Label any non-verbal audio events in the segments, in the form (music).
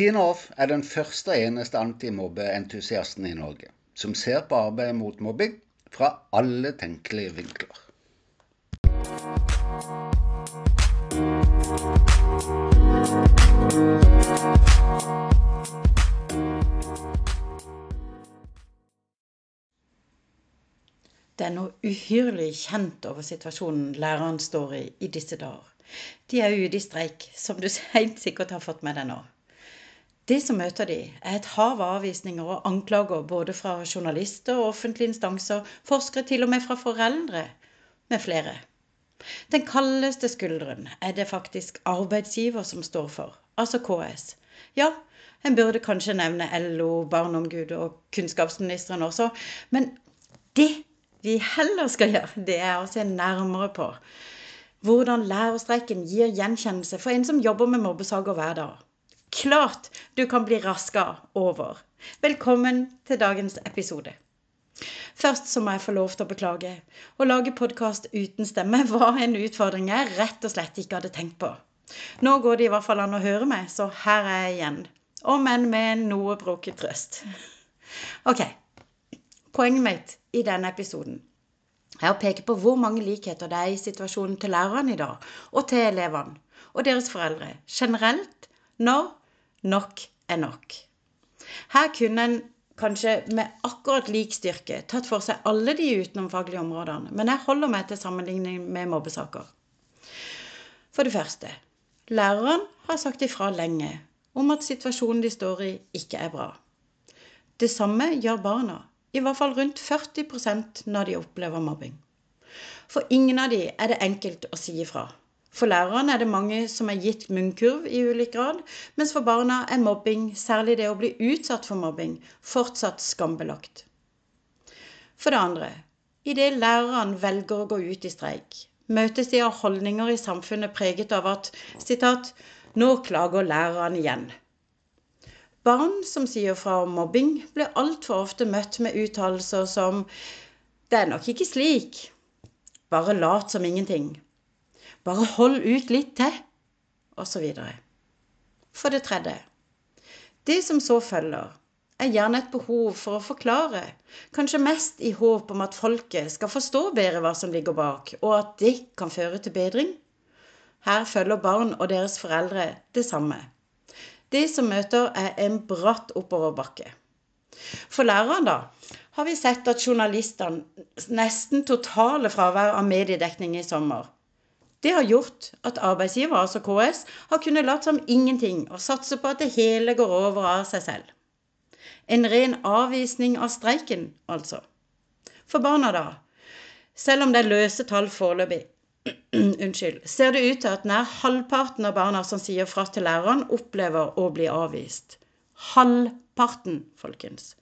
Tina Off er den første og eneste antimobbeentusiasten i Norge som ser på arbeidet mot mobbing fra alle tenkelige vinkler. Det er noe uhyrlig kjent over situasjonen læreren står i i disse dager. De er jo i streik, som du (laughs) helt sikkert har fått med deg nå. Det som møter de, er et hav av avvisninger og anklager både fra journalister og offentlige instanser, forskere, til og med fra foreldre med flere. Den kaldeste skulderen er det faktisk arbeidsgiver som står for, altså KS. Ja, en burde kanskje nevne LO, Barneombudet og kunnskapsministeren også, men det vi heller skal gjøre, det er å se nærmere på hvordan lærerstreiken gir gjenkjennelse for en som jobber med mobbesaker hver dag. Klart du kan bli raska over. Velkommen til dagens episode. Først så må jeg få lov til å beklage. Å lage podkast uten stemme (laughs) var en utfordring jeg rett og slett ikke hadde tenkt på. Nå går det i hvert fall an å høre meg, så her er jeg igjen. Om enn med noe brukket trøst. Ok, Poenget mitt i denne episoden er å peke på hvor mange likheter det er i situasjonen til lærerne i dag, og til elevene og deres foreldre generelt når nok er nok. Her kunne en kanskje med akkurat lik styrke tatt for seg alle de utenomfaglige områdene, men jeg holder meg til sammenligning med mobbesaker. For det første, læreren har sagt ifra lenge om at situasjonen de står i, ikke er bra. Det samme gjør barna i hvert fall rundt 40% når de opplever mobbing. For ingen av de er det enkelt å si ifra. For læreren er det mange som er gitt munnkurv i ulik grad, mens for barna er mobbing, særlig det å bli utsatt for mobbing, fortsatt skambelagt. For det andre, idet lærerne velger å gå ut i streik, møtes de av holdninger i samfunnet preget av at citat, 'Nå klager læreren igjen'. Barn som sier fra om mobbing, blir altfor ofte møtt med uttalelser som 'Det er nok ikke slik'. 'Bare lat som ingenting'. 'Bare hold ut litt til'. Osv. For det tredje. Det som så følger, er gjerne et behov for å forklare, kanskje mest i håp om at folket skal forstå bedre hva som ligger bak, og at det kan føre til bedring. Her følger barn og deres foreldre det samme. Det som møter, er en bratt oppoverbakke. For læreren, da, har vi sett at journalistene nesten totale fravær av mediedekning i sommer. Det har gjort at arbeidsgiver, altså KS, har kunnet late som ingenting og satse på at det hele går over av seg selv. En ren avvisning av streiken, altså. For barna, da? Selv om det er løse tall foreløpig. (clears throat) Ser det ut til at nær halvparten av barna som sier fra til læreren, opplever å bli avvist. Halvparten, folkens.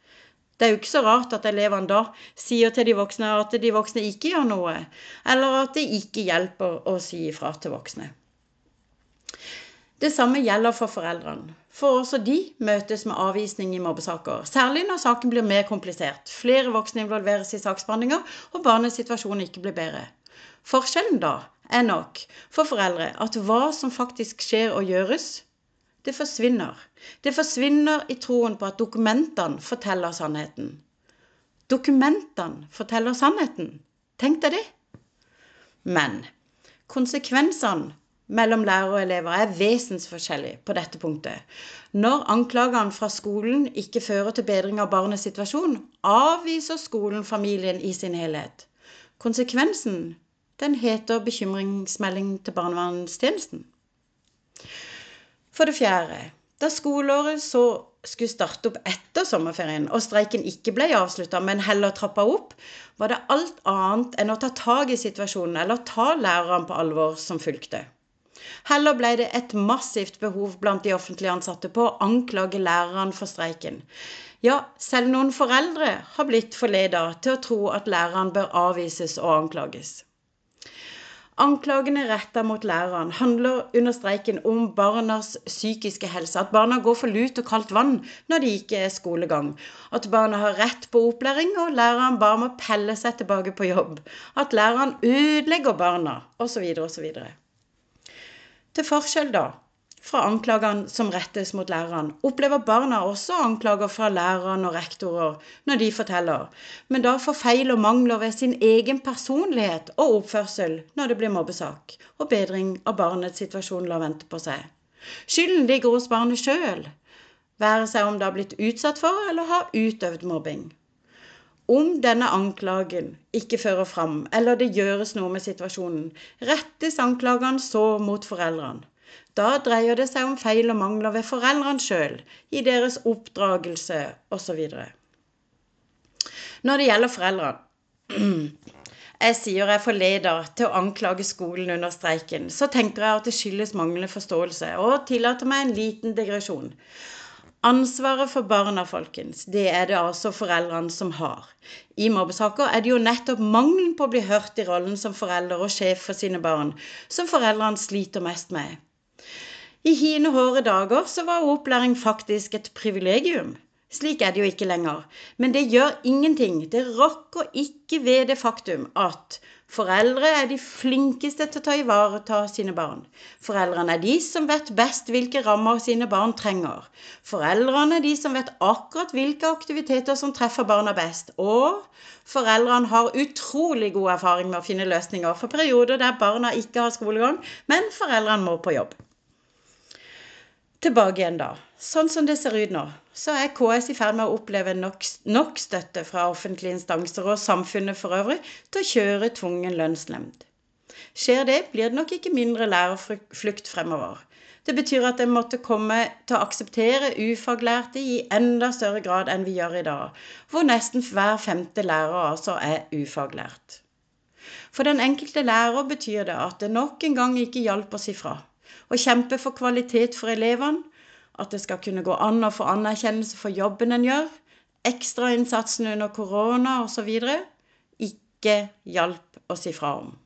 Det er jo ikke så rart at elevene da sier til de voksne at de voksne ikke gjør noe, eller at det ikke hjelper å si ifra til voksne. Det samme gjelder for foreldrene, for også de møtes med avvisning i mobbesaker, særlig når saken blir mer komplisert, flere voksne involveres i saksbehandlinga og barnets situasjon ikke blir bedre. Forskjellen da er nok for foreldre at hva som faktisk skjer og gjøres, det forsvinner. Det forsvinner i troen på at dokumentene forteller sannheten. Dokumentene forteller sannheten. Tenk deg det. Men konsekvensene mellom lærere og elever er vesensforskjellige på dette punktet. Når anklagene fra skolen ikke fører til bedring av barnets situasjon, avviser skolen familien i sin helhet. Konsekvensen den heter bekymringsmelding til barnevernstjenesten. For det fjerde, da skoleåret så skulle starte opp etter sommerferien, og streiken ikke ble avslutta, men heller trappa opp, var det alt annet enn å ta tak i situasjonen eller ta lærerne på alvor som fulgte. Heller ble det et massivt behov blant de offentlig ansatte på å anklage lærerne for streiken. Ja, selv noen foreldre har blitt forleda til å tro at lærerne bør avvises og anklages. Anklagene retta mot læreren handler under streiken om barnas psykiske helse. At barna går for lut og kaldt vann når de ikke er skolegang. At barna har rett på opplæring, og læreren bare må pelle seg tilbake på jobb. At læreren ødelegger barna, osv. osv. Til forskjell, da, fra anklagene som rettes mot lærerne, opplever barna også anklager fra lærerne og rektorer når de forteller, men da for feil og mangler ved sin egen personlighet og oppførsel når det blir mobbesak, og bedring av barnets situasjon lar vente på seg. Skylden ligger hos barnet sjøl, være seg om det har blitt utsatt for eller har utøvd mobbing. Om denne anklagen ikke fører fram, eller det gjøres noe med situasjonen, rettes anklagene så mot foreldrene. Da dreier det seg om feil og mangler ved foreldrene sjøl, i deres oppdragelse osv. Når det gjelder foreldrene (clears throat) Jeg sier jeg forleder til å anklage skolen under streiken. Så tenker jeg at det skyldes manglende forståelse, og tillater meg en liten digresjon. Ansvaret for barna, folkens, det er det altså foreldrene som har. I mobbesaker er det jo nettopp mangelen på å bli hørt i rollen som forelder og sjef for sine barn som foreldrene sliter mest med. I hine hårde dager så var opplæring faktisk et privilegium. Slik er det jo ikke lenger. Men det gjør ingenting. Det rokker ikke ved det faktum at foreldre er de flinkeste til å ta ivareta sine barn. Foreldrene er de som vet best hvilke rammer sine barn trenger. Foreldrene er de som vet akkurat hvilke aktiviteter som treffer barna best. Og foreldrene har utrolig god erfaring med å finne løsninger for perioder der barna ikke har skolegang, men foreldrene må på jobb tilbake igjen da. Sånn som det ser ut nå, så er KS i ferd med å oppleve nok, nok støtte fra offentlige instanser og samfunnet for øvrig til å kjøre tvungen lønnsnemnd. Skjer det, blir det nok ikke mindre lærerflukt fremover. Det betyr at en måtte komme til å akseptere ufaglærte i enda større grad enn vi gjør i dag, hvor nesten hver femte lærer altså er ufaglært. For den enkelte lærer betyr det at det nok en gang ikke hjalp å si fra og kjempe for kvalitet for elevene, at det skal kunne gå an å få anerkjennelse for jobben en gjør, ekstrainnsatsen under korona osv. ikke hjalp å si fra om.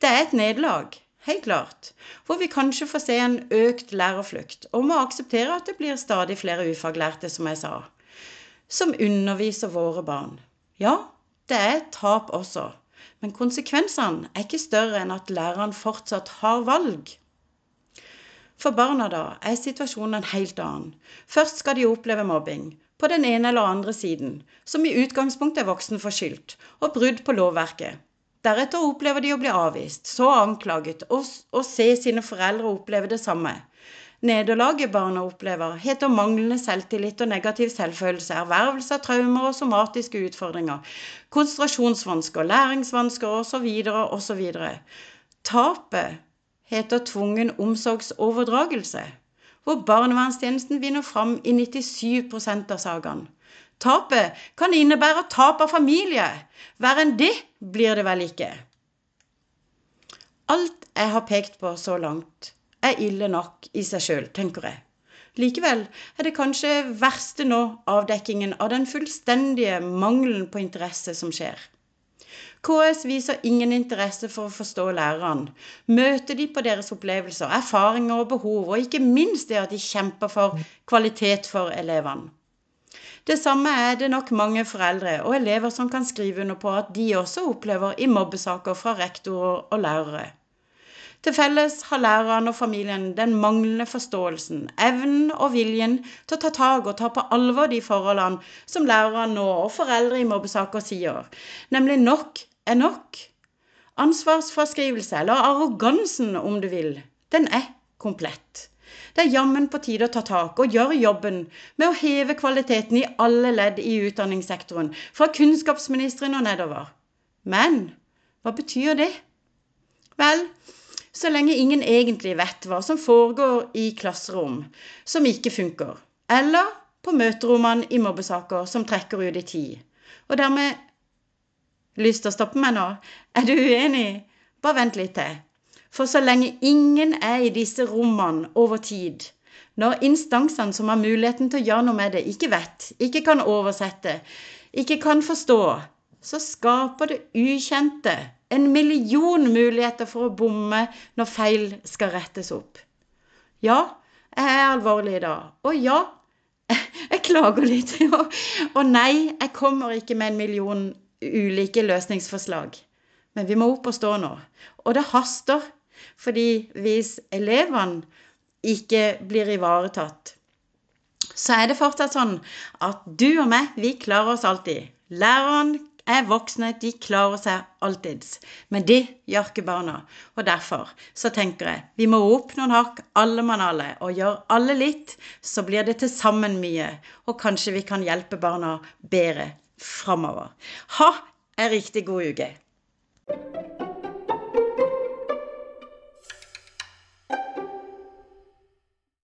Det er et nederlag, helt klart, hvor vi kanskje får se en økt lærerflukt, og må akseptere at det blir stadig flere ufaglærte, som jeg sa, som underviser våre barn. Ja, det er et tap også, men konsekvensene er ikke større enn at læreren fortsatt har valg. For barna da er situasjonen en helt annen. Først skal de oppleve mobbing på den ene eller andre siden, som i utgangspunktet er voksen forskyldt, og brudd på lovverket. Deretter opplever de å bli avvist, så anklaget, og, og se sine foreldre oppleve det samme. Nederlaget barna opplever, heter manglende selvtillit og negativ selvfølelse, ervervelse av traumer og somatiske utfordringer, konsentrasjonsvansker, læringsvansker osv. osv. Tapet heter tvungen omsorgsoverdragelse, hvor barnevernstjenesten vinner fram i 97% av sakene. Tapet kan innebære tap av familie. Verre enn det blir det vel ikke. Alt jeg har pekt på så langt, er ille nok i seg sjøl, tenker jeg. Likevel er det kanskje verste nå avdekkingen av den fullstendige mangelen på interesse som skjer. KS viser ingen interesse for å forstå lærerne, møte de på deres opplevelser, erfaringer og behov, og ikke minst det at de kjemper for kvalitet for elevene. Det samme er det nok mange foreldre og elever som kan skrive under på at de også opplever i mobbesaker fra rektorer og lærere. Til felles har læreren og familien den manglende forståelsen, evnen og viljen til å ta tak og ta på alvor de forholdene som lærerne nå og foreldre i mobbesaker sier, nemlig nok er nok. Ansvarsfraskrivelse, eller arrogansen om du vil, den er komplett. Det er jammen på tide å ta tak og gjøre jobben med å heve kvaliteten i alle ledd i utdanningssektoren, fra kunnskapsministeren og nedover. Men hva betyr det? Vel, så lenge ingen egentlig vet hva som foregår i klasserom som ikke funker, eller på møterommene i mobbesaker som trekker ut i tid. Og dermed Lyst til å stoppe meg nå? Er du uenig? Bare vent litt til. For så lenge ingen er i disse rommene over tid, når instansene som har muligheten til å gjøre noe med det, ikke vet, ikke kan oversette, ikke kan forstå, så skaper det ukjente en million muligheter for å bomme når feil skal rettes opp. Ja, jeg er alvorlig i dag. Og ja, (laughs) jeg klager litt. (laughs) Og nei, jeg kommer ikke med en million ulike løsningsforslag. Men vi må opp og stå nå. Og det haster. Fordi hvis elevene ikke blir ivaretatt, så er det fortsatt sånn at du og meg, vi klarer oss alltid. Læreren er voksne, de klarer seg alltids. Men det gjør ikke barna. Og derfor så tenker jeg vi må opp noen hakk, alle mann alle, og gjør alle litt, så blir det til sammen mye. Og kanskje vi kan hjelpe barna bedre framover. Ha en riktig god uke.